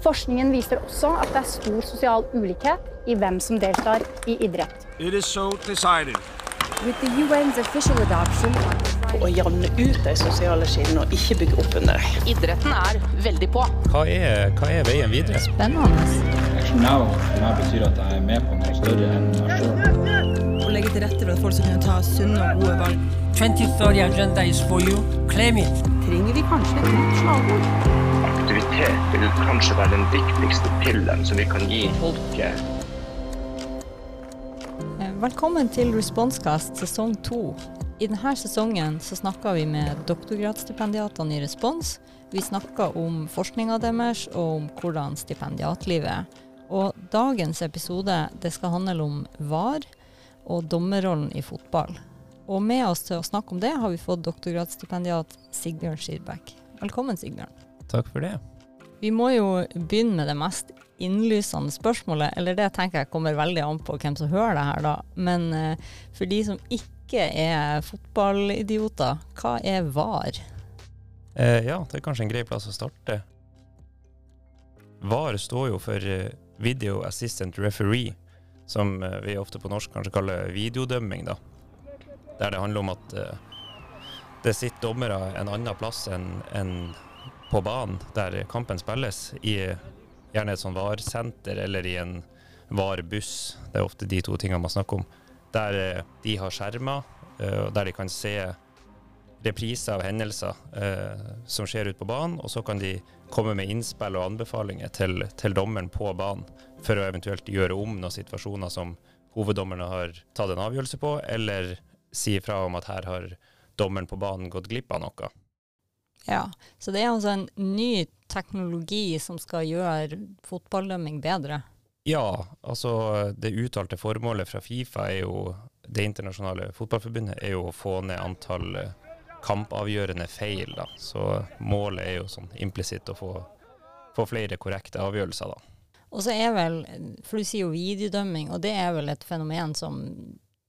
Forskningen viser også at det er stor sosial ulikhet i hvem som deltar i idrett. It is so decided. With the UN's official adoption Å jevne ut de sosiale skillene og ikke bygge opp under dem. Idretten er veldig på. Hva er, hva er veien videre? Spennende. Now meg betyr at jeg er med på noe større enn meg sjøl. Å legge til rette for at folk skal kunne ta sunne og gode valg. 2030 agenda is for you. Claim it. Trenger vi kanskje et nytt slagord? Aktivitet vil kanskje være den viktigste pillen som vi kan gi folket. Velkommen til Responsecast sesong to. I denne sesongen så snakker vi med doktorgradsstipendiatene i Respons. Vi snakker om forskninga deres og om hvordan stipendiatlivet er. Og dagens episode det skal handle om VAR og dommerrollen i fotball. Og med oss til å snakke om det har vi fått doktorgradsstipendiat Sigbjørn Skirbekk. Velkommen, Sigbjørn. Takk for det. Vi må jo begynne med det mest innlysende spørsmålet, eller det tenker jeg kommer veldig an på hvem som hører det her, da. Men uh, for de som ikke er fotballidioter, hva er VAR? Eh, ja, det er kanskje en grei plass å starte. VAR står jo for uh, Video Assistant Referee, som uh, vi ofte på norsk kanskje kaller videodømming, da. Der det handler om at det sitter dommere en annen plass enn en på banen der kampen spilles, i gjerne et sånn VAR-senter eller i en VAR-buss. Det er ofte de to tingene man snakker om. Der eh, de har skjermer, eh, og der de kan se repriser av hendelser eh, som skjer ute på banen, og så kan de komme med innspill og anbefalinger til, til dommeren på banen, for å eventuelt gjøre om noen situasjoner som hoveddommerne har tatt en avgjørelse på, eller si fra om at her har dommeren på banen gått glipp av noe. Ja, så det er altså en ny teknologi som skal gjøre fotballdømming bedre? Ja, altså det uttalte formålet fra Fifa er jo det internasjonale fotballforbundet er jo å få ned antall eh, kampavgjørende feil. da. Så målet er jo sånn implisitt å få, få, flere korrekte avgjørelser, da. Og så er vel, for du sier jo videodømming, og det er vel et fenomen som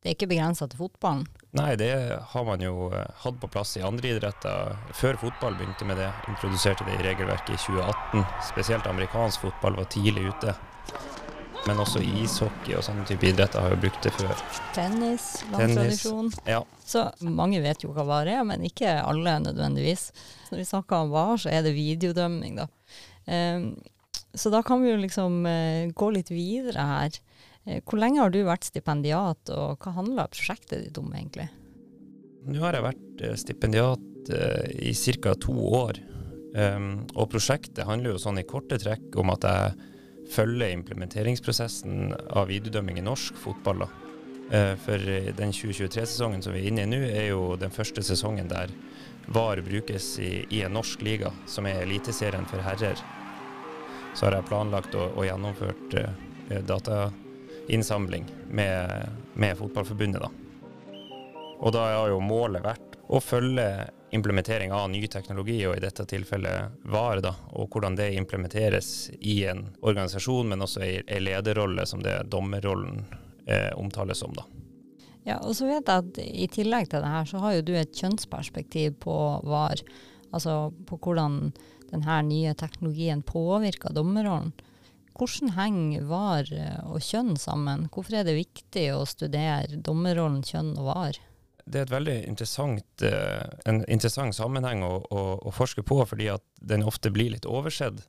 det er ikke begrensa til fotballen? Nei, det har man jo eh, hatt på plass i andre idretter. Før fotball begynte med det, introduserte det i regelverket i 2018. Spesielt amerikansk fotball var tidlig ute. Men også ishockey og sånne type idretter har jo brukt det før. Tennis, lang tradisjon. Ja. Så mange vet jo hva VAR er, men ikke alle nødvendigvis. Når vi snakker om VAR, så er det videodømming, da. Um, så da kan vi jo liksom uh, gå litt videre her. Eh, hvor lenge har du vært stipendiat, og hva handler prosjektet ditt om egentlig? Nå har jeg vært eh, stipendiat eh, i ca. to år. Um, og prosjektet handler jo sånn i korte trekk om at jeg følger implementeringsprosessen av videodømming i norsk fotball. For den 2023-sesongen som vi er inne i nå, er jo den første sesongen der VAR brukes i, i en norsk liga, som er Eliteserien for herrer. Så har jeg planlagt og, og gjennomført data innsamling med, med Fotballforbundet. Da. Og da har jo målet vært å følge implementering av ny teknologi, og i dette tilfellet VAR, da, og hvordan det implementeres i en organisasjon, men også i en lederrolle, som det dommerrollen eh, omtales som. da. Ja, og så vet jeg at I tillegg til det her, så har jo du et kjønnsperspektiv på VAR. Altså på hvordan denne nye teknologien påvirker dommerrollen. Hvordan henger VAR og kjønn sammen? Hvorfor er det viktig å studere dommerrollen, kjønn og VAR? Det er et veldig interessant, eh, en interessant sammenheng å, å, å, forske på, fordi den ofte blir litt oversett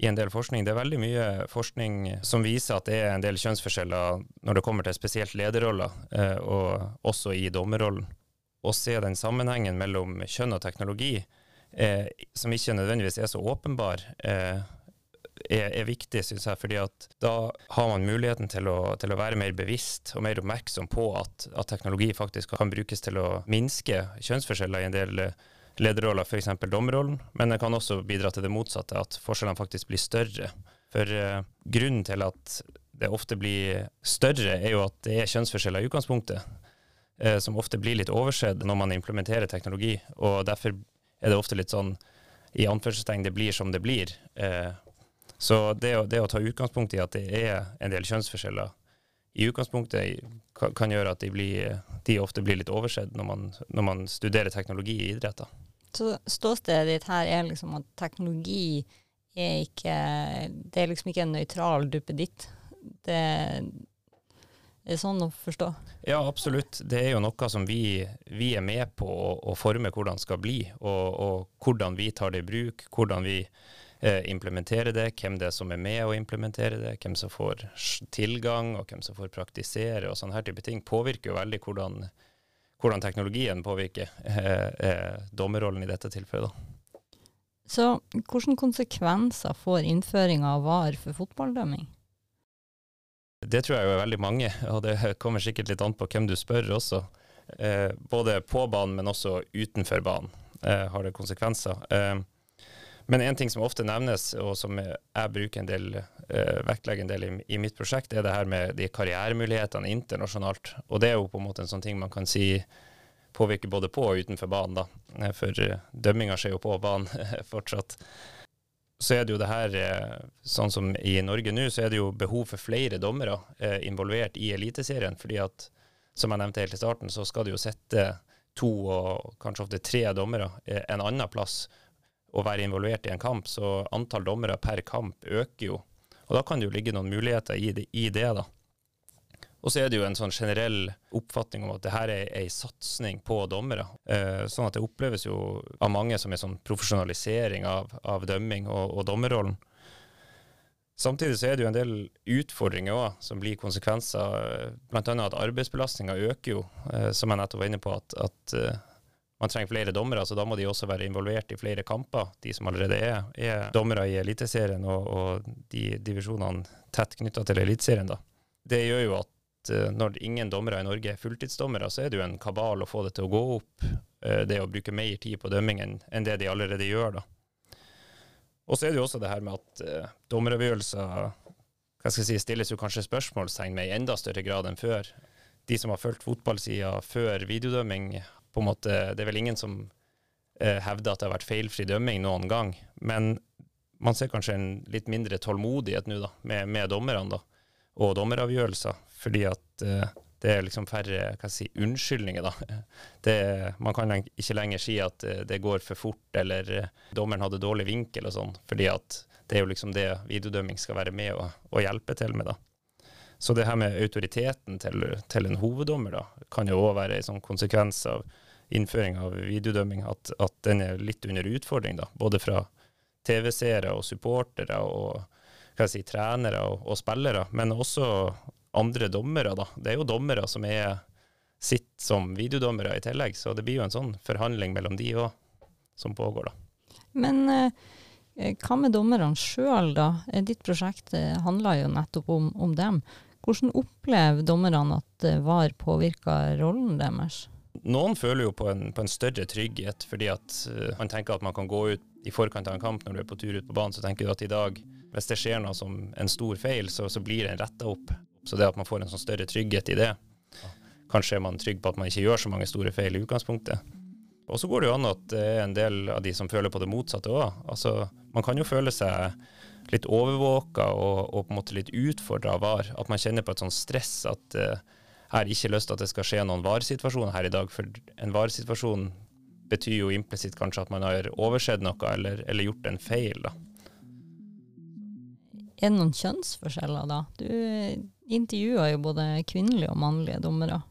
i en del forskning. Det er veldig mye forskning som viser at det er en del kjønnsforskjeller når det kommer til spesielt lederroller, eh, og også i dommerrollen. Å se den sammenhengen mellom kjønn og teknologi, eh, som ikke nødvendigvis er så åpenbar, eh, er, er viktig, syns jeg. fordi at da har man muligheten til å, til å, være mer bevisst og mer oppmerksom på at, at, teknologi faktisk kan brukes til å minske kjønnsforskjeller i en del lederroller, f.eks. dommerrollen. Men det kan også bidra til det motsatte, at forskjellene faktisk blir større. For uh, grunnen til at det ofte blir større, er jo at det er kjønnsforskjeller i utgangspunktet. Uh, som ofte blir litt oversett når man implementerer teknologi. Og derfor er det ofte litt sånn i anførselstegn det blir som det blir. Uh, så det å, det å, ta utgangspunkt i at det er en del kjønnsforskjeller i utgangspunktet kan, kan gjøre at de, blir, de, ofte blir litt oversett når man, når man studerer teknologi i idretter. Så ståstedet ditt her er liksom at teknologi er ikke Det er liksom ikke en nøytral duppeditt. Det er sånn å forstå. Ja, absolutt. Det er jo noe som vi, vi er med på å, å forme hvordan det skal bli, og, og, hvordan vi tar det i bruk, hvordan vi eh, implementerer det, hvem det er som er med å implementere det, hvem som får tilgang, og hvem som får praktisere, og sånne her type ting, påvirker jo veldig hvordan, hvordan teknologien påvirker eh, eh, dommerrollen i dette tilfellet. da. Så hvilke konsekvenser får innføringa av VAR for fotballdømming? Det tror jeg jo er veldig mange, og det kommer sikkert litt an på hvem du spør også. Eh, både på banen, men også utenfor banen eh, har det konsekvenser. Eh, men en ting som ofte nevnes, og som jeg bruker en del, eh, vektlegger en del i, i, mitt prosjekt, er det her med de karrieremulighetene internasjonalt. Og det er jo på en måte en sånn ting man kan si påvirker både på og utenfor banen, da. Eh, for eh, dømminga skjer jo på banen fortsatt. Så er det jo det her, eh, sånn som i Norge nå, så er det jo behov for flere dommere involvert i Eliteserien. fordi at, som jeg nevnte helt i starten, så skal det jo sette to og kanskje ofte tre dommere en annen plass og være involvert i en kamp. Så antall dommere per kamp øker jo. Og da kan det jo ligge noen muligheter i det, i det da. Og så er det jo en sånn generell oppfatning om at det her er ei satsing på dommere. Eh, sånn at det oppleves jo av mange som en sånn profesjonalisering av, av dømming og, og, dommerrollen. Samtidig så er det jo en del utfordringer òg som blir konsekvenser. Bl.a. at arbeidsbelastninga øker jo, eh, som jeg nettopp var inne på. at, at eh, man trenger flere dommere, så da må de også være involvert i flere kamper, de som allerede er, er dommere i Eliteserien og, og de divisjonene tett knytta til Eliteserien. Det gjør jo at Eh, når ingen dommere i Norge er fulltidsdommere, så er det jo en kabal å få det til å gå opp. Eh, det å bruke mer tid på dømming enn det de allerede gjør. da. Og så er det jo også det her med at uh, dommeravgjørelser hva skal jeg si, stilles jo kanskje spørsmålstegn med i enda større grad enn før. De som har fulgt fotballsida før videodømming, på en måte, det er vel ingen som eh, hevder at det har vært feilfri dømming noen gang. Men man ser kanskje en litt mindre tålmodighet nå da, med, med dommerne da, og dommeravgjørelser fordi at eh, det er liksom færre hva si, unnskyldninger, da. Det, man kan ikke lenger si at uh, det går for fort, eller uh, dommeren hadde dårlig vinkel og sånn, fordi at det er jo liksom det videodømming skal være med å, og hjelpe til med, da. Så det her med autoriteten til, til en hoveddommer da, kan jo òg være en sånn konsekvens av innføring av videodømming, at, at, den er litt under utfordring, da. Både fra TV-seere og supportere og si, trenere og, og spillere, men også andre dommere, da. Det er jo dommere som er sitt som videodommere i tillegg, så det blir jo en sånn forhandling mellom de òg som pågår, da. Men eh, hva med dommerne sjøl, da? Ditt prosjekt eh, handler jo nettopp om, om, dem. Hvordan opplever dommerne at eh, VAR påvirker rollen deres? Noen føler jo på en, på en større trygghet, fordi at uh, man tenker at man kan gå ut i forkant av en kamp når du er på tur ut på banen, så tenker du at i dag, hvis det skjer noe som en stor feil, så, så blir den retta opp. Så det at man får en sånn større trygghet i det, kanskje er man trygg på at man ikke gjør så mange store feil i utgangspunktet. Og så går det jo an at det er en del av de som føler på det motsatte òg. Altså, man kan jo føle seg litt overvåka og, og, på en måte litt utfordra av VAR. At man kjenner på et sånt stress at uh, har ikke lyst til at det skal skje noen VAR-situasjoner her i dag. For en VAR-situasjon betyr jo implisitt kanskje at man har oversett noe eller, eller gjort en feil. da. Er det noen kjønnsforskjeller da? Du intervjua jo både kvinnelige og mannlige dommere.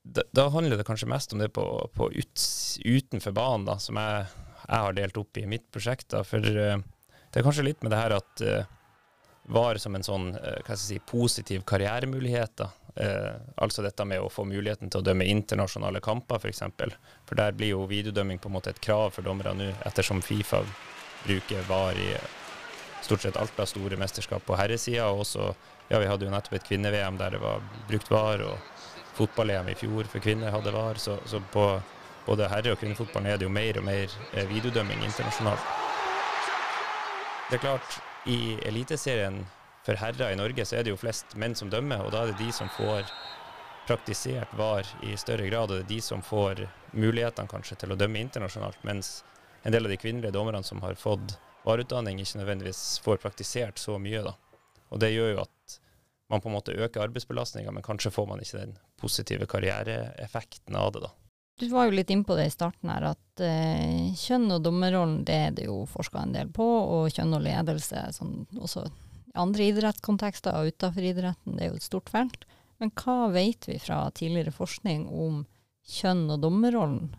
Da, da, handler det kanskje mest om det på, på ut, utenfor banen, da, som jeg, jeg, har delt opp i mitt prosjekt. Da. For uh, det er kanskje litt med det her at uh, VAR som en sånn uh, si, positiv karrieremulighet. da. altså dette med å få muligheten til å dømme internasjonale kamper, f.eks. For, for der blir jo videodømming på en måte et krav for dommere nå, ettersom Fifa bruker VAR i stort sett alt av store mesterskap på herresida. Og også, ja, vi hadde jo nettopp et kvinne-VM der det var brukt VAR, og fotball-EM i fjor for kvinner hadde VAR. Så, så på både herre- og kvinnefotballen er det jo mer og mer videodømming internasjonalt. Det er klart, i Eliteserien for herrer i Norge så er det jo flest menn som dømmer, og da er det de som får praktisert VAR i større grad, og det er de som får mulighetene kanskje til å dømme internasjonalt, mens en del av de kvinnelige dommerne som har fått VAR-utdanning ikke nødvendigvis får praktisert så mye. da. Og det gjør jo at man på en måte øker arbeidsbelastninga, men kanskje får man ikke den positive karriereeffekten av det. da. Du var jo litt innpå det i starten her, at eh, kjønn og dommerrollen det er det jo forska en del på, og kjønn og ledelse sånn, også i andre idrettskontekster og utenfor idretten, det er jo et stort felt. Men hva vet vi fra tidligere forskning om kjønn og dommerrollen?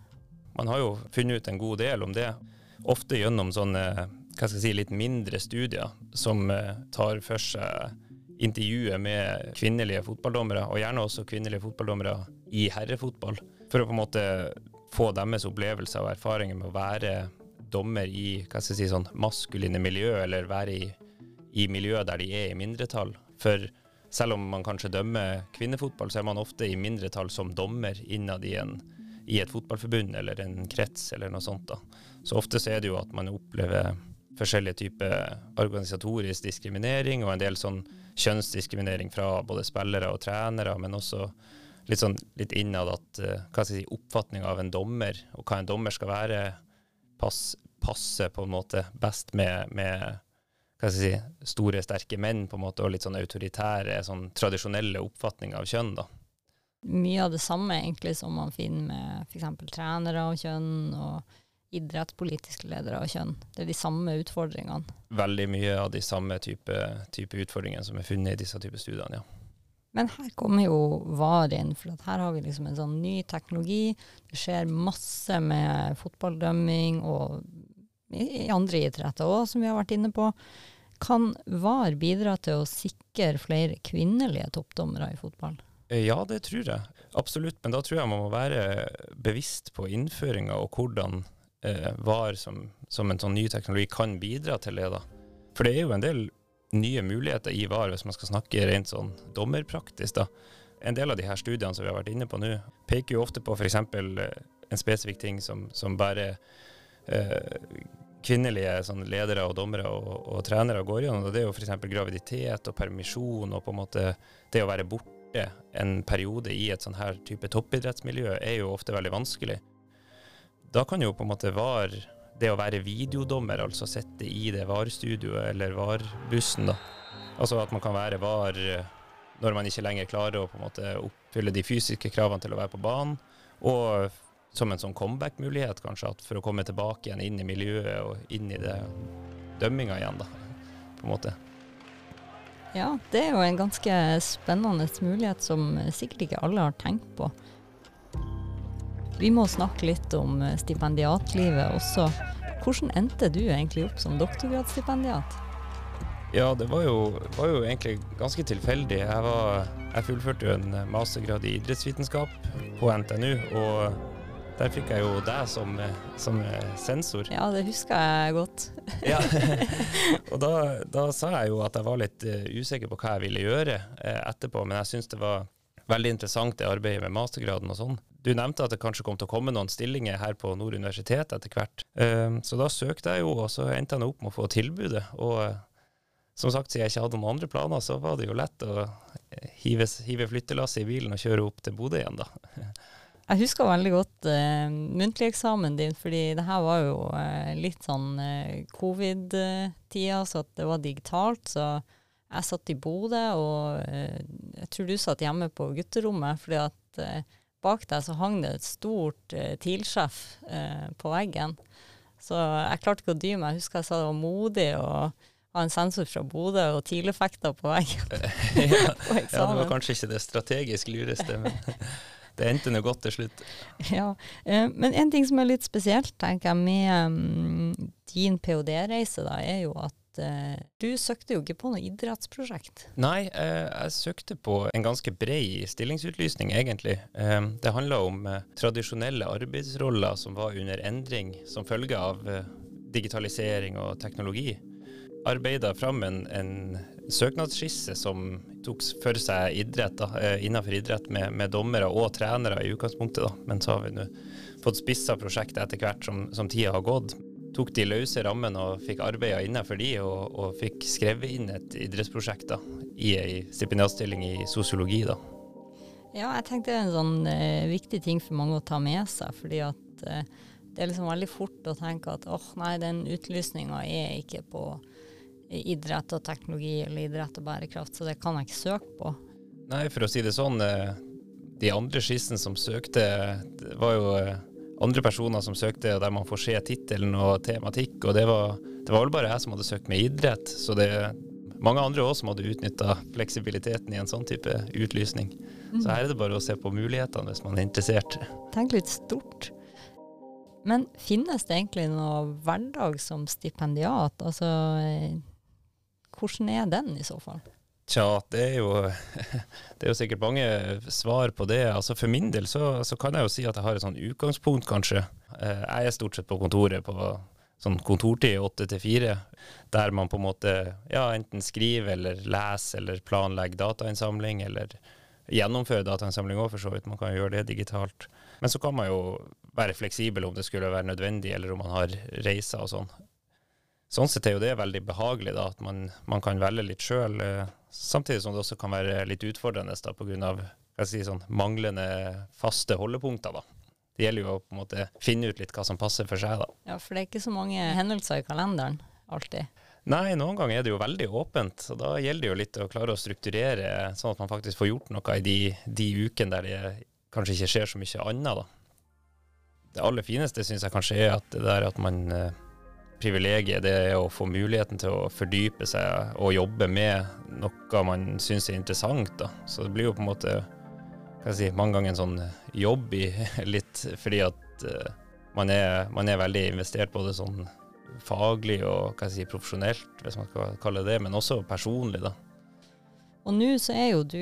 Man har jo funnet ut en god del om det, ofte gjennom sånne hva skal jeg si, litt mindre studier som eh, tar for seg intervjuet med kvinnelige fotballdommere, og gjerne også kvinnelige fotballdommere i herrefotball, for å på en måte få deres opplevelser og erfaringer med å være dommer i hva skal jeg si, sånn maskuline miljø, eller være i, i miljø der de er i mindretall. For selv om man kanskje dømmer kvinnefotball, så er man ofte i mindretall som dommer innad i, en, i et fotballforbund eller en krets eller noe sånt. da. Så ofte så er det jo at man opplever forskjellige typer organisatorisk diskriminering og en del sånn kjønnsdiskriminering fra både spillere og trenere, men også litt sånn litt innad at uh, hva skal jeg si, oppfatninga av en dommer, og hva en dommer skal være, pass, passer på en måte best med, med si, store, sterke menn på en måte, og litt sånn autoritære, sånn tradisjonelle oppfatninger av kjønn. da. Mye av det samme egentlig som man finner med f.eks. trenere og kjønn og idrettspolitiske ledere og kjønn. Det er de samme utfordringene. Veldig mye av de samme type, type utfordringene som er funnet i disse typer studiene, ja. Men her kommer jo VAR inn, for her har vi liksom en sånn ny teknologi. Det skjer masse med fotballdømming og i andre idretter òg, som vi har vært inne på. Kan VAR bidra til å sikre flere kvinnelige toppdommere i fotball? Ja, det tror jeg. Absolutt. Men da tror jeg man må være bevisst på innføringa og hvordan eh, VAR som, som, en sånn ny teknologi kan bidra til det. da. For det er jo en del nye muligheter i VAR, hvis man skal snakke rent sånn dommerpraktisk. da. En del av de her studiene som vi har vært inne på nå, peker jo ofte på f.eks. en spesifikk ting som, som bare eh, kvinnelige sånn, ledere og dommere og, og, trenere går gjennom. Det er jo f.eks. graviditet og permisjon og på en måte det å være borte en periode i et sånn her type toppidrettsmiljø er jo ofte veldig vanskelig. Da kan jo på en måte VAR det å være videodommer, altså sitte i det VAR-studioet eller VAR-bussen, da. Altså at man kan være VAR når man ikke lenger klarer å på en måte oppfylle de fysiske kravene til å være på banen, og som en sånn comeback-mulighet, kanskje, for å komme tilbake igjen inn i miljøet og inn i det dømminga igjen, da, på en måte. Ja, det er jo en ganske spennende mulighet som sikkert ikke alle har tenkt på. Vi må snakke litt om stipendiatlivet også. Hvordan endte du egentlig opp som doktorgradsstipendiat? Ja, det var jo, var jo, egentlig ganske tilfeldig. Jeg, var, jeg fullførte jo en mastergrad i idrettsvitenskap på NTNU, og der fikk jeg jo deg som, som sensor. Ja, det husker jeg godt. ja, og da, da, sa jeg jo at jeg var litt usikker på hva jeg ville gjøre etterpå, men jeg syns det var veldig interessant det arbeidet med mastergraden og sånn. Du nevnte at det kanskje kom til å komme noen stillinger her på Nord universitet etter hvert. Uh, så da søkte jeg jo, og så endte jeg opp med å få tilbudet. Og som sagt, siden jeg ikke hadde noen andre planer, så var det jo lett å hive, hive flyttelasset i bilen og kjøre opp til Bodø igjen, da. Jeg husker veldig godt uh, muntlig eksamen din, fordi det her var jo uh, litt sånn uh, covid-tida, så det var digitalt. Så jeg satt i Bodø, og jeg tror du satt hjemme på gutterommet, fordi at bak deg så hang det et stort TIL-sjef på veggen. Så jeg klarte ikke å dy meg. Jeg husker jeg sa det var modig å ha en sensor fra Bodø og TIL-effekter på veggen. ja, ja, det var kanskje ikke det strategisk lureste, men det endte nå godt til slutt. Ja, Men en ting som er litt spesielt, tenker jeg, med um, din ph.d.-reise, da, er jo at uh, du søkte jo ikke på noe idrettsprosjekt. Nei, uh, jeg søkte på en ganske bred stillingsutlysning, egentlig. Uh, det handla om tradisjonelle arbeidsroller som var under endring som følge av digitalisering og teknologi arbeida fram en, en søknadsskisse som tok for seg idrett, da, innenfor idrett med, med, dommere og trenere i utgangspunktet. Da. Men så har vi nå fått spissa prosjektet etter hvert som, som tida har gått. Tok de løse rammene og fikk arbeida innenfor de, og, og, fikk skrevet inn et idrettsprosjekt da, i ei stipendiatstilling i sosiologi. da. Ja, jeg tenkte det er en sånn eh, viktig ting for mange å ta med seg. fordi at eh, det er liksom veldig fort å tenke at åh oh, nei, den utlysninga er ikke på idrett og teknologi eller idrett og bærekraft, så det kan jeg ikke søke på. Nei, for å si det sånn, de andre skissene som søkte, var jo eh, andre personer som søkte, der man får se tittelen og tematikk, og det var, det var vel bare jeg som hadde søkt med idrett. Så det er mange andre òg som hadde utnytta fleksibiliteten i en sånn type utlysning. Så her er det bare å se på mulighetene hvis man er interessert. Tenk litt stort. Men finnes det egentlig noe hverdag som stipendiat? Altså, eh, hvordan er den i så fall? Tja, det er, jo, det er jo sikkert mange svar på det. Altså For min del så, så kan jeg jo si at jeg har et sånn utgangspunkt, kanskje. Eh, Jeg er stort sett på kontoret på sånn kontortid åtte til fire, der man på en måte ja, enten skriver eller leser eller planlegger datainnsamling, eller gjennomfører datainnsamling òg, for så vidt. Man kan jo gjøre det digitalt. Men så kan man jo være fleksibel om det skulle være nødvendig, eller om man har reiser og sånn. Sånn sett er jo det veldig behagelig, da, at man, man kan velge litt sjøl. Samtidig som det også kan være litt utfordrende da, pga. Si, sånn, manglende faste holdepunkter. da. Det gjelder jo å på en måte finne ut litt hva som passer for seg. da. Ja, for det er ikke så mange hendelser i kalenderen alltid. Nei, noen ganger er det jo veldig åpent, og da gjelder det jo litt å klare å strukturere sånn at man faktisk får gjort noe i de, de ukene der det kanskje ikke skjer så mye annet. da. Det aller fineste syns jeg kanskje er at det der at man eh, Privilegiet det er å få muligheten til å fordype seg og jobbe med noe man syns er interessant. da. Så det blir jo på en måte si, mange ganger en sånn jobb i litt fordi at uh, man, er, man er veldig investert både sånn faglig og si, profesjonelt, hvis man skal kalle det det, men også personlig. da. Og nå så er jo du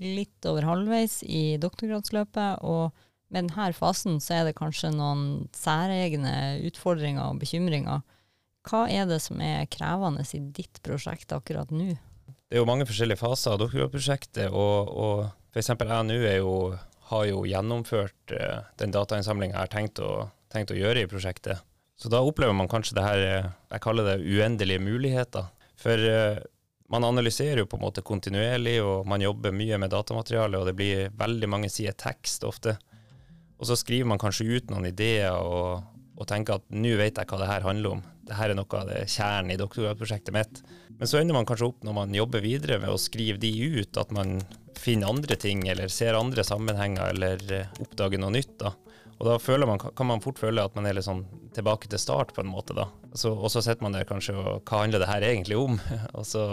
litt over halvveis i doktorgradsløpet, og med denne fasen så er det kanskje noen særegne utfordringer og bekymringer. Hva er det som er krevende i ditt prosjekt akkurat nå? Det er jo mange forskjellige faser av doktorgradprosjektet, og, og f.eks. jeg nå jo, har jo gjennomført eh, den datainnsamlinga jeg har tenkt å, tenkt å gjøre i prosjektet. Så da opplever man kanskje det her, eh, jeg kaller det uendelige muligheter. For eh, man analyserer jo på en måte kontinuerlig, og man jobber mye med datamateriale, og det blir veldig mange sider tekst ofte. Og så skriver man kanskje ut noen ideer og, og tenker at nå vet jeg hva det her handler om. Dette er noe av det kjernen i doktorgradsprosjektet mitt. Men så ender man kanskje opp når man jobber videre med å skrive de ut, at man finner andre ting, eller ser andre sammenhenger, eller eh, oppdager noe nytt. da. Og da man, kan man fort føle at man er litt sånn tilbake til start, på en måte. da. Så, og så sitter man der kanskje og hva handler det her egentlig om? og så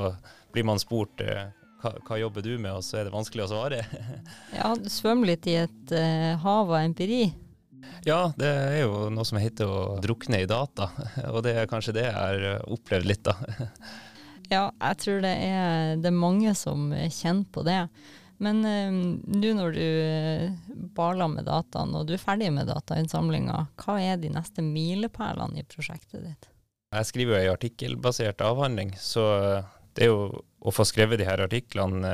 blir man spurt eh, hva, hva, jobber du med, og så er det vanskelig å svare. ja, du svømmer litt i et uh, hav av empiri. Ja, det er jo noe som heter å drukne i data, og det er kanskje det jeg har opplevd litt, da. ja, jeg tror det er, det er mange som kjenner på det. Men nå uh, når du uh, baler med dataen, og du er ferdig med datainnsamlinga, hva er de neste milepælene i prosjektet ditt? Jeg skriver jo ei artikkelbasert avhandling, så det er jo å få skrevet de her artiklene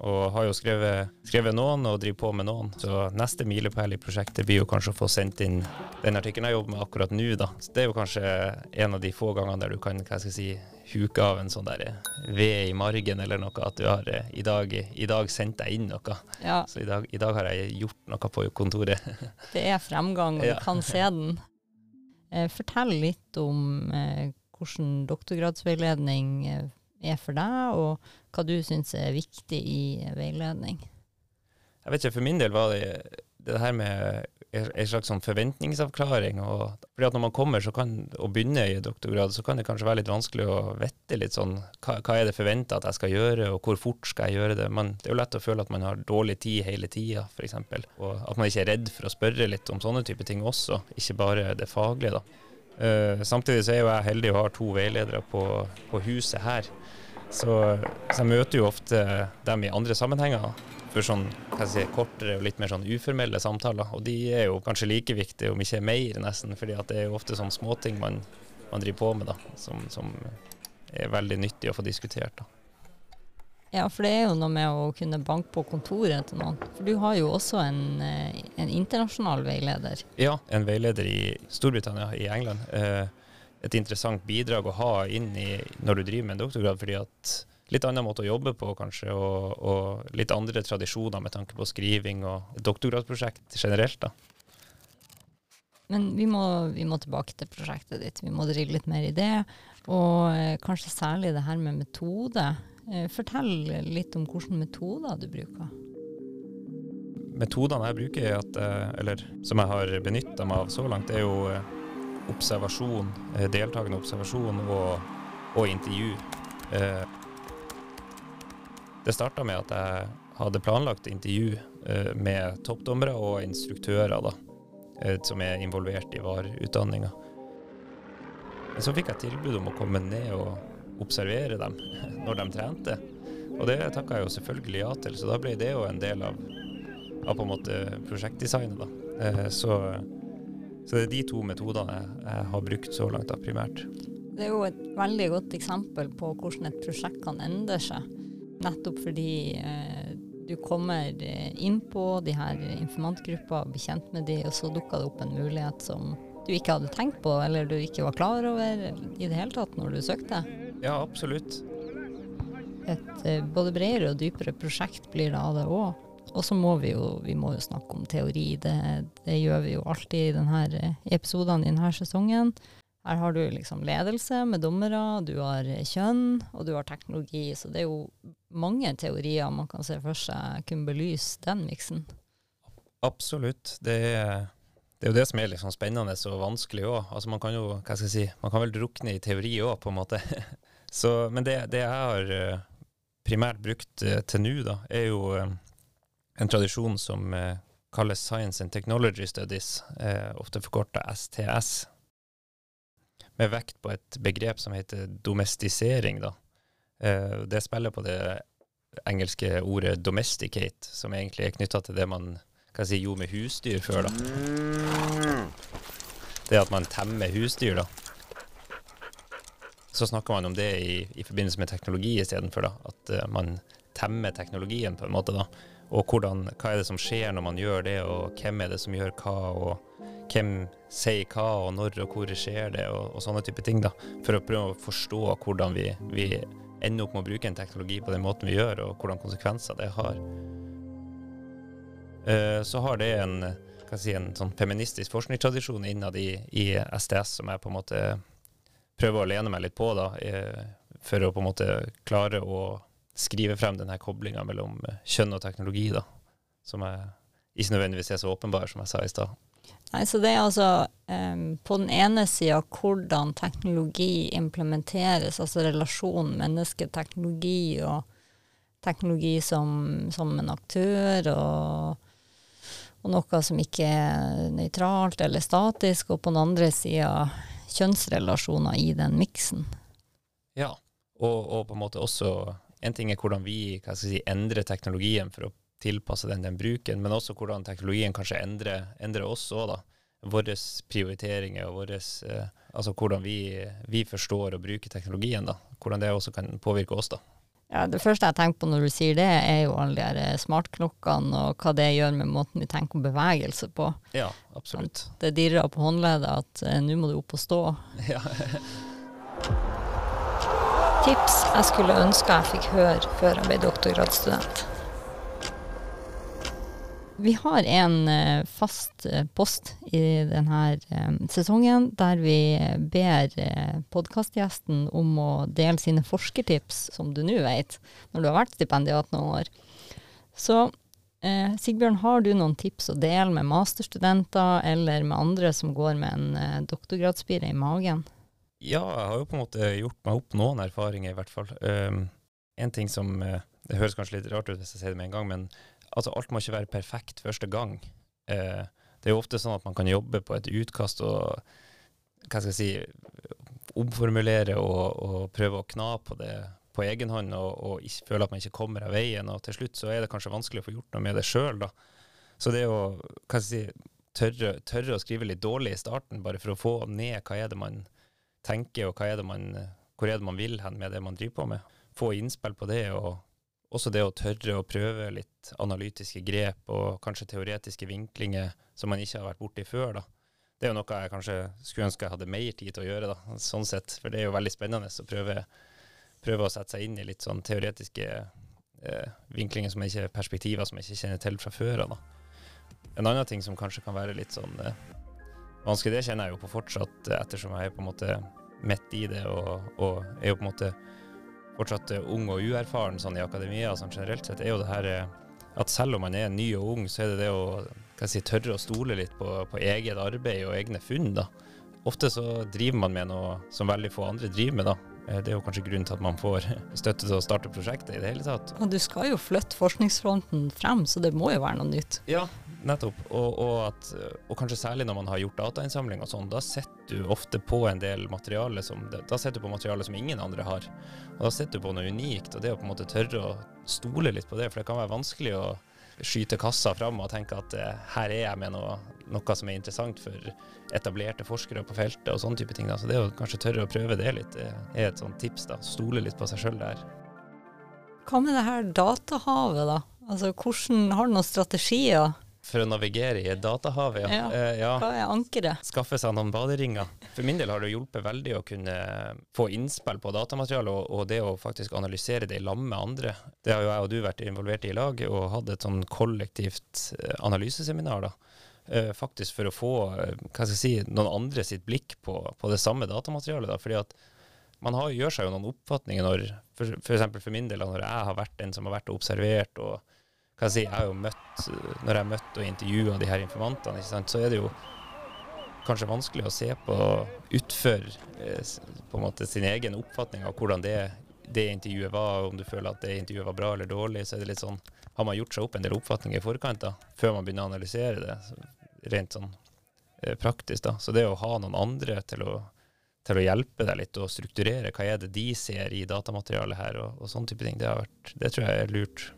og har jo skrevet, skrevet, noen og driver på med noen. Så neste milepæl i prosjektet blir jo kanskje å få sendt inn den artikkelen jeg jobber med akkurat nå, da. Så det er jo kanskje en av de få gangene der du kan hva skal jeg si, huke av en sånn der ved i margen eller noe, at du har i dag, i dag sendt deg inn noe. Ja. Så i dag, i dag, har jeg gjort noe på kontoret. det er fremgang, og du ja. kan se den. Eh, fortell litt om eh, hvordan doktorgradsveiledning eh, er for deg, og hva du syns er viktig i veiledning? Jeg vet ikke, For min del var det det her med en slags sånn forventningsavklaring. og fordi at Når man kommer kan, og begynner i doktorgrad, så kan det kanskje være litt vanskelig å vite litt sånn hva, hva er det forventa at jeg skal gjøre, og hvor fort skal jeg gjøre det. Men det er jo lett å føle at man har dårlig tid hele tida, f.eks. Og at man ikke er redd for å spørre litt om sånne type ting også, ikke bare det faglige. da. Uh, samtidig så er jo jeg heldig og har to veiledere på, på huset her. Så, så, jeg møter jo ofte dem i andre sammenhenger for sånn si, kortere og litt mer sånn uformelle samtaler. Og de er jo kanskje like viktige, om ikke mer, nesten. fordi det er jo ofte sånne småting man, man driver på med da, som, som, er veldig nyttig å få diskutert. da. Ja, for det er jo noe med å kunne banke på kontoret til noen. For du har jo også en, eh, en internasjonal veileder. Ja, en veileder i Storbritannia, i England. Eh, et interessant bidrag å ha inn i når du driver med en doktorgrad, fordi at litt annen måte å jobbe på, kanskje, og, og litt andre tradisjoner med tanke på skriving og doktorgradsprosjekt generelt. da. Men vi må, vi må, tilbake til prosjektet ditt. Vi må drille litt mer i det. Og eh, kanskje særlig det her med metode. Eh, fortell litt om hvilke metoder du bruker. metodene jeg bruker, er at, eh, eller som jeg har benytta meg av så langt, er jo eh, observasjon, deltakende observasjon og, og intervju. Det starta med at jeg hadde planlagt intervju med toppdommere og instruktører da, som er involvert i VAR-utdanninga. Så fikk jeg tilbud om å komme ned og observere dem når de trente. Og det takka jeg jo selvfølgelig ja til, så da ble det jo en del av, av på en måte prosjektdesignet. da. Eh, Så, så det er de to metodene jeg, har brukt så langt, da, primært. Det er jo et veldig godt eksempel på hvordan et prosjekt kan endre seg. Nettopp fordi eh, du kommer eh, inn på de her informantgruppa, blir kjent med de, og så dukker det opp en mulighet som du ikke hadde tenkt på, eller du ikke var klar over i det hele tatt når du søkte. Ja, absolutt. Et eh, både bredere og dypere prosjekt blir det av det òg. Og så må vi jo, vi må jo snakke om teori. Det, det gjør vi jo alltid i denne eh, episodene i denne sesongen. Her har du liksom ledelse med dommere, du har kjønn, og du har teknologi. Så det er jo mange teorier man kan se for seg kunne belyse den miksen. Absolutt. Det er, det er jo det som er liksom spennende og vanskelig òg. Altså man kan jo, hva skal jeg si, man kan vel drukne i teori òg, på en måte. Så, men det, det jeg har eh, primært brukt eh, til nå, da, er jo eh, en tradisjon som kalles Science and Technology Studies, ofte forkorta STS, med vekt på et begrep som heter domestisering. Da. Det spiller på det engelske ordet 'domesticate', som egentlig er knytta til det man kan si, gjorde med husdyr før. da. Det at man temmer husdyr, da. Så snakker man om det i, i forbindelse med teknologi istedenfor. At uh, man temmer teknologien, på en måte, da. Og hvordan, hva er det som skjer når man gjør det, og hvem er det som gjør hva, og hvem sier hva, og når og hvor skjer det, og, og sånne type ting, da. For å prøve å forstå hvordan vi, vi ender opp med å bruke en teknologi på den måten vi gjør, og hvordan konsekvenser det har. Uh, så har det en, hva si, en sånn feministisk forskningstradisjon innad i, i STS som jeg på en måte prøver å lene meg litt på, da, for å på en måte klare å skrive frem denne koblinga mellom kjønn og teknologi, da, som er, ikke nødvendigvis er så åpenbar, som jeg sa i stad. Nei, så det er altså um, på den ene sida hvordan teknologi implementeres, altså relasjonen menneske-teknologi og teknologi som, som en aktør, og, og, noe som ikke er nøytralt eller statisk, og på den andre sida kjønnsrelasjoner i den miksen. Ja, og, og, på en måte også En ting er hvordan vi si, endrer teknologien for å tilpasse den den bruken, men også hvordan teknologien kanskje endrer, endrer oss òg, da. Våre prioriteringer og våres, eh, altså hvordan vi, vi, forstår og bruker teknologien. da. Hvordan det også kan påvirke oss. da. Ja, Det første jeg tenker på når du sier det, er jo alle de smartklokkene og hva det gjør med måten vi tenker om bevegelse på. Ja, absolutt. Det dirrer på håndleddet at eh, nå må du opp og stå. Ja. Tips jeg skulle ønske jeg fikk høre før jeg ble doktorgradsstudent. Vi har en uh, fast uh, post i denne um, sesongen der vi ber podkastgjesten om å dele sine forskertips, som du nå vet, når du har vært stipendiat noen år. Så Sigbjørn, har du noen tips å dele med masterstudenter eller med andre som går med en doktorgradsspire i magen? Ja, jeg har jo på en måte gjort meg opp noen erfaringer, i hvert fall. Um, en ting som Det høres kanskje litt rart ut hvis jeg sier det med en gang, men altså alt må ikke være perfekt første gang. Eh, det er jo ofte sånn at man kan jobbe på et utkast og hva skal jeg si, omformulere og, og prøve å kna på det på egen hånd og, og ikke, føle at man ikke kommer av veien. Og til slutt så er det kanskje vanskelig å få gjort noe med det sjøl, da. Så det å hva skal jeg si, tørre, tørre, å skrive litt dårlig i starten, bare for å få ned hva er det man tenker, og hva er det man, hvor er det man vil hen med det man driver på med. Få innspill på det, og også det å tørre å prøve litt analytiske grep og kanskje teoretiske vinklinger som man ikke har vært borti før. da. Det er jo noe jeg kanskje skulle ønske jeg hadde mer tid til å gjøre, da, sånn sett. For det er jo veldig spennende å prøve, prøve å sette seg inn i litt sånn teoretiske eh, vinklinger som ikke er perspektiver som jeg ikke kjenner til fra før av. En annen ting som kanskje kan være litt sånn eh, vanskelig, det kjenner jeg jo på fortsatt, ettersom jeg er på en måte midt i det og, og er jo på en måte fortsatt ung og uerfaren sånn i akademia sånn generelt sett, er jo det her eh, at selv om man er ny og ung, så er det det å si, tørre å stole litt på, på eget arbeid og egne funn. da. Ofte så driver man med noe som veldig få andre driver med. da. Eh, Det er jo kanskje grunnen til at man får støtte til å starte prosjektet i det hele tatt. Og du skal jo flytte forskningsfronten frem, så det må jo være noe nytt. Ja, nettopp. Og, og, at, og kanskje særlig når man har gjort datainnsamling og sånn, da sitter du ofte på en del materiale som Da du på materiale som ingen andre har. Og da sitter du på noe unikt, og det å på en måte tørre å stole litt på det, for det kan være vanskelig å skyte kassa fram og tenke at eh, her er jeg med noe, noe som er interessant for etablerte forskere på feltet og sånne type ting. Da. Så det å kanskje tørre å prøve det litt, det er et sånt tips. da. Stole litt på seg sjøl der. Hva med det her datahavet, da? Altså, hvordan, Har du noen strategier? For å navigere i datahavet. ja. Ja. Eh, ja. Hva er ankeret? skaffe seg noen baderinger. For min del har det hjulpet veldig å kunne få innspill på datamateriale, og, og det å faktisk analysere det i lag med andre. Det har jo jeg og du vært involvert i i lag, og hatt et sånn kollektivt eh, analyseseminar. da. Eh, Faktisk for å få hva skal jeg si, noen andre sitt blikk på, på det samme datamaterialet. da, fordi at man har, gjør seg jo noen oppfatninger når for, for eksempel for min del, når jeg har vært den som har vært og observert og hva jeg si, jeg har jo møtt, Når jeg har møtt og intervjua de her informantene, så er det jo kanskje vanskelig å se på utfør eh, på en måte sin egen oppfatning av hvordan det, det intervjuet var, om du føler at det intervjuet var bra eller dårlig. så er det litt sånn, Har man gjort seg opp en del oppfatninger i forkant da, før man begynner å analysere det, rent sånn eh, praktisk. da. Så det å ha noen andre til å, til å hjelpe deg litt og strukturere hva er det de ser i datamaterialet her, og, og sånne type ting, det, vært, det tror jeg er lurt.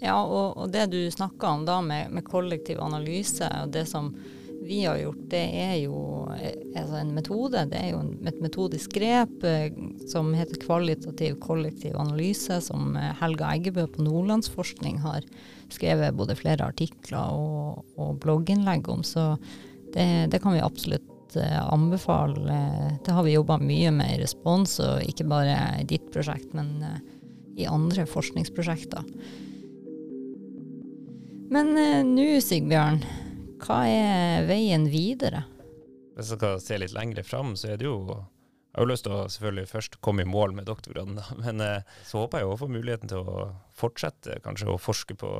Ja, og, og det du snakka om da med, med kollektiv analyse, og det som vi har gjort, det er jo eh, altså en metode. Det er jo et metodisk grep eh, som heter kvalitativ kollektiv analyse, som eh, Helga Eggebø på Nordlandsforskning har skrevet både flere artikler og, og blogginnlegg om. Så det, det kan vi absolutt anbefale. Det har vi jobba mye med i Respons, og ikke bare i ditt prosjekt, men i andre forskningsprosjekter. Men eh, nå, Sigbjørn, hva er veien videre? Hvis jeg skal se litt lengre fram, så er det jo Jeg har jo lyst til å selvfølgelig først komme i mål med doktorgraden, da. men eh, så håper jeg å få muligheten til å fortsette kanskje å forske på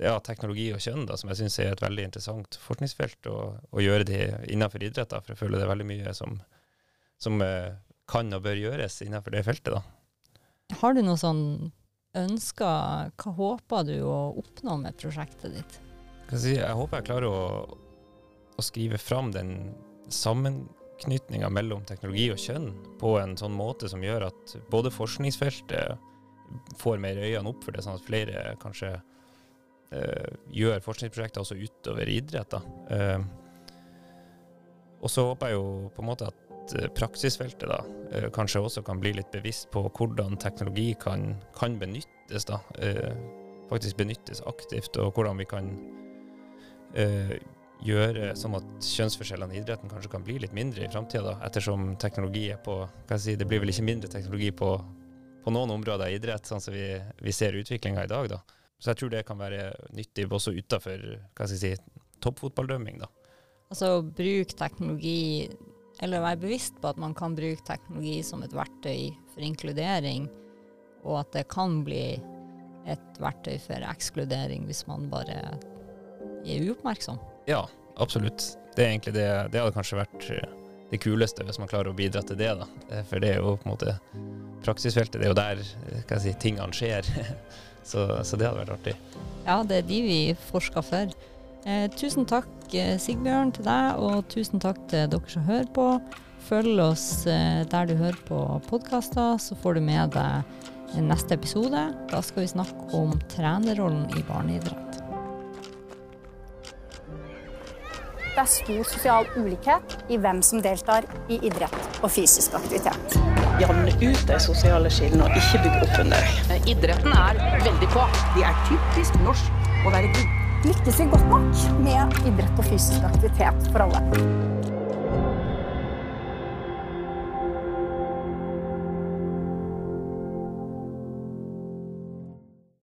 ja, teknologi og kjønn, da, som jeg syns er et veldig interessant forskningsfelt, og gjøre det innenfor idrett. Da, for jeg føler det er veldig mye som, som eh, kan og bør gjøres innenfor det feltet. da. Har du noe sånn ønsker Hva håper du å oppnå med prosjektet ditt? Jeg, håper jeg klarer å, å skrive fram den sammenknytninga mellom teknologi og kjønn på en sånn måte som gjør at både forskningsfeltet får mer øynene opp for det, sånn at flere kanskje eh, gjør forskningsprosjekter også utover idrett. Eh, og så håper jeg jo på en måte at eh, praksisfeltet da, eh, kanskje også kan bli litt bevisst på hvordan teknologi kan, kan benyttes. da, eh, Faktisk benyttes aktivt, og hvordan vi kan gjøre sånn at kjønnsforskjellene i idretten kanskje kan bli litt mindre i framtida, ettersom teknologi er på hva jeg si, Det blir vel ikke mindre teknologi på, på noen områder i idrett, sånn som vi, vi ser utviklinga i dag. da. Så jeg tror det kan være nyttig også utafor si, toppfotballdømming. da. Altså bruk teknologi, eller være bevisst på at man kan bruke teknologi som et verktøy for inkludering, og at det kan bli et verktøy for ekskludering hvis man bare er uoppmerksom. Ja, absolutt. Det er egentlig det, det hadde kanskje vært eh, det kuleste hvis man klarer å bidra til det. da. Eh, For det er jo på en måte praksisfeltet, det er jo der eh, si, tingene skjer. så, så det hadde vært artig. Ja, det er de vi forsker for. Eh, tusen takk eh, Sigbjørn til deg, og tusen takk til dere som hører på. Følg oss eh, der du hører på podkaster, så får du med deg neste episode. Da skal vi snakke om trenerrollen i barneidrett. Det er stor sosial ulikhet i hvem som deltar i idrett og fysisk aktivitet. Jevne ut de sosiale skillene og ikke bygge opp under. Idretten er veldig på. Det er typisk norsk å være god. Lykkes vi godt nok med idrett og fysisk aktivitet for alle?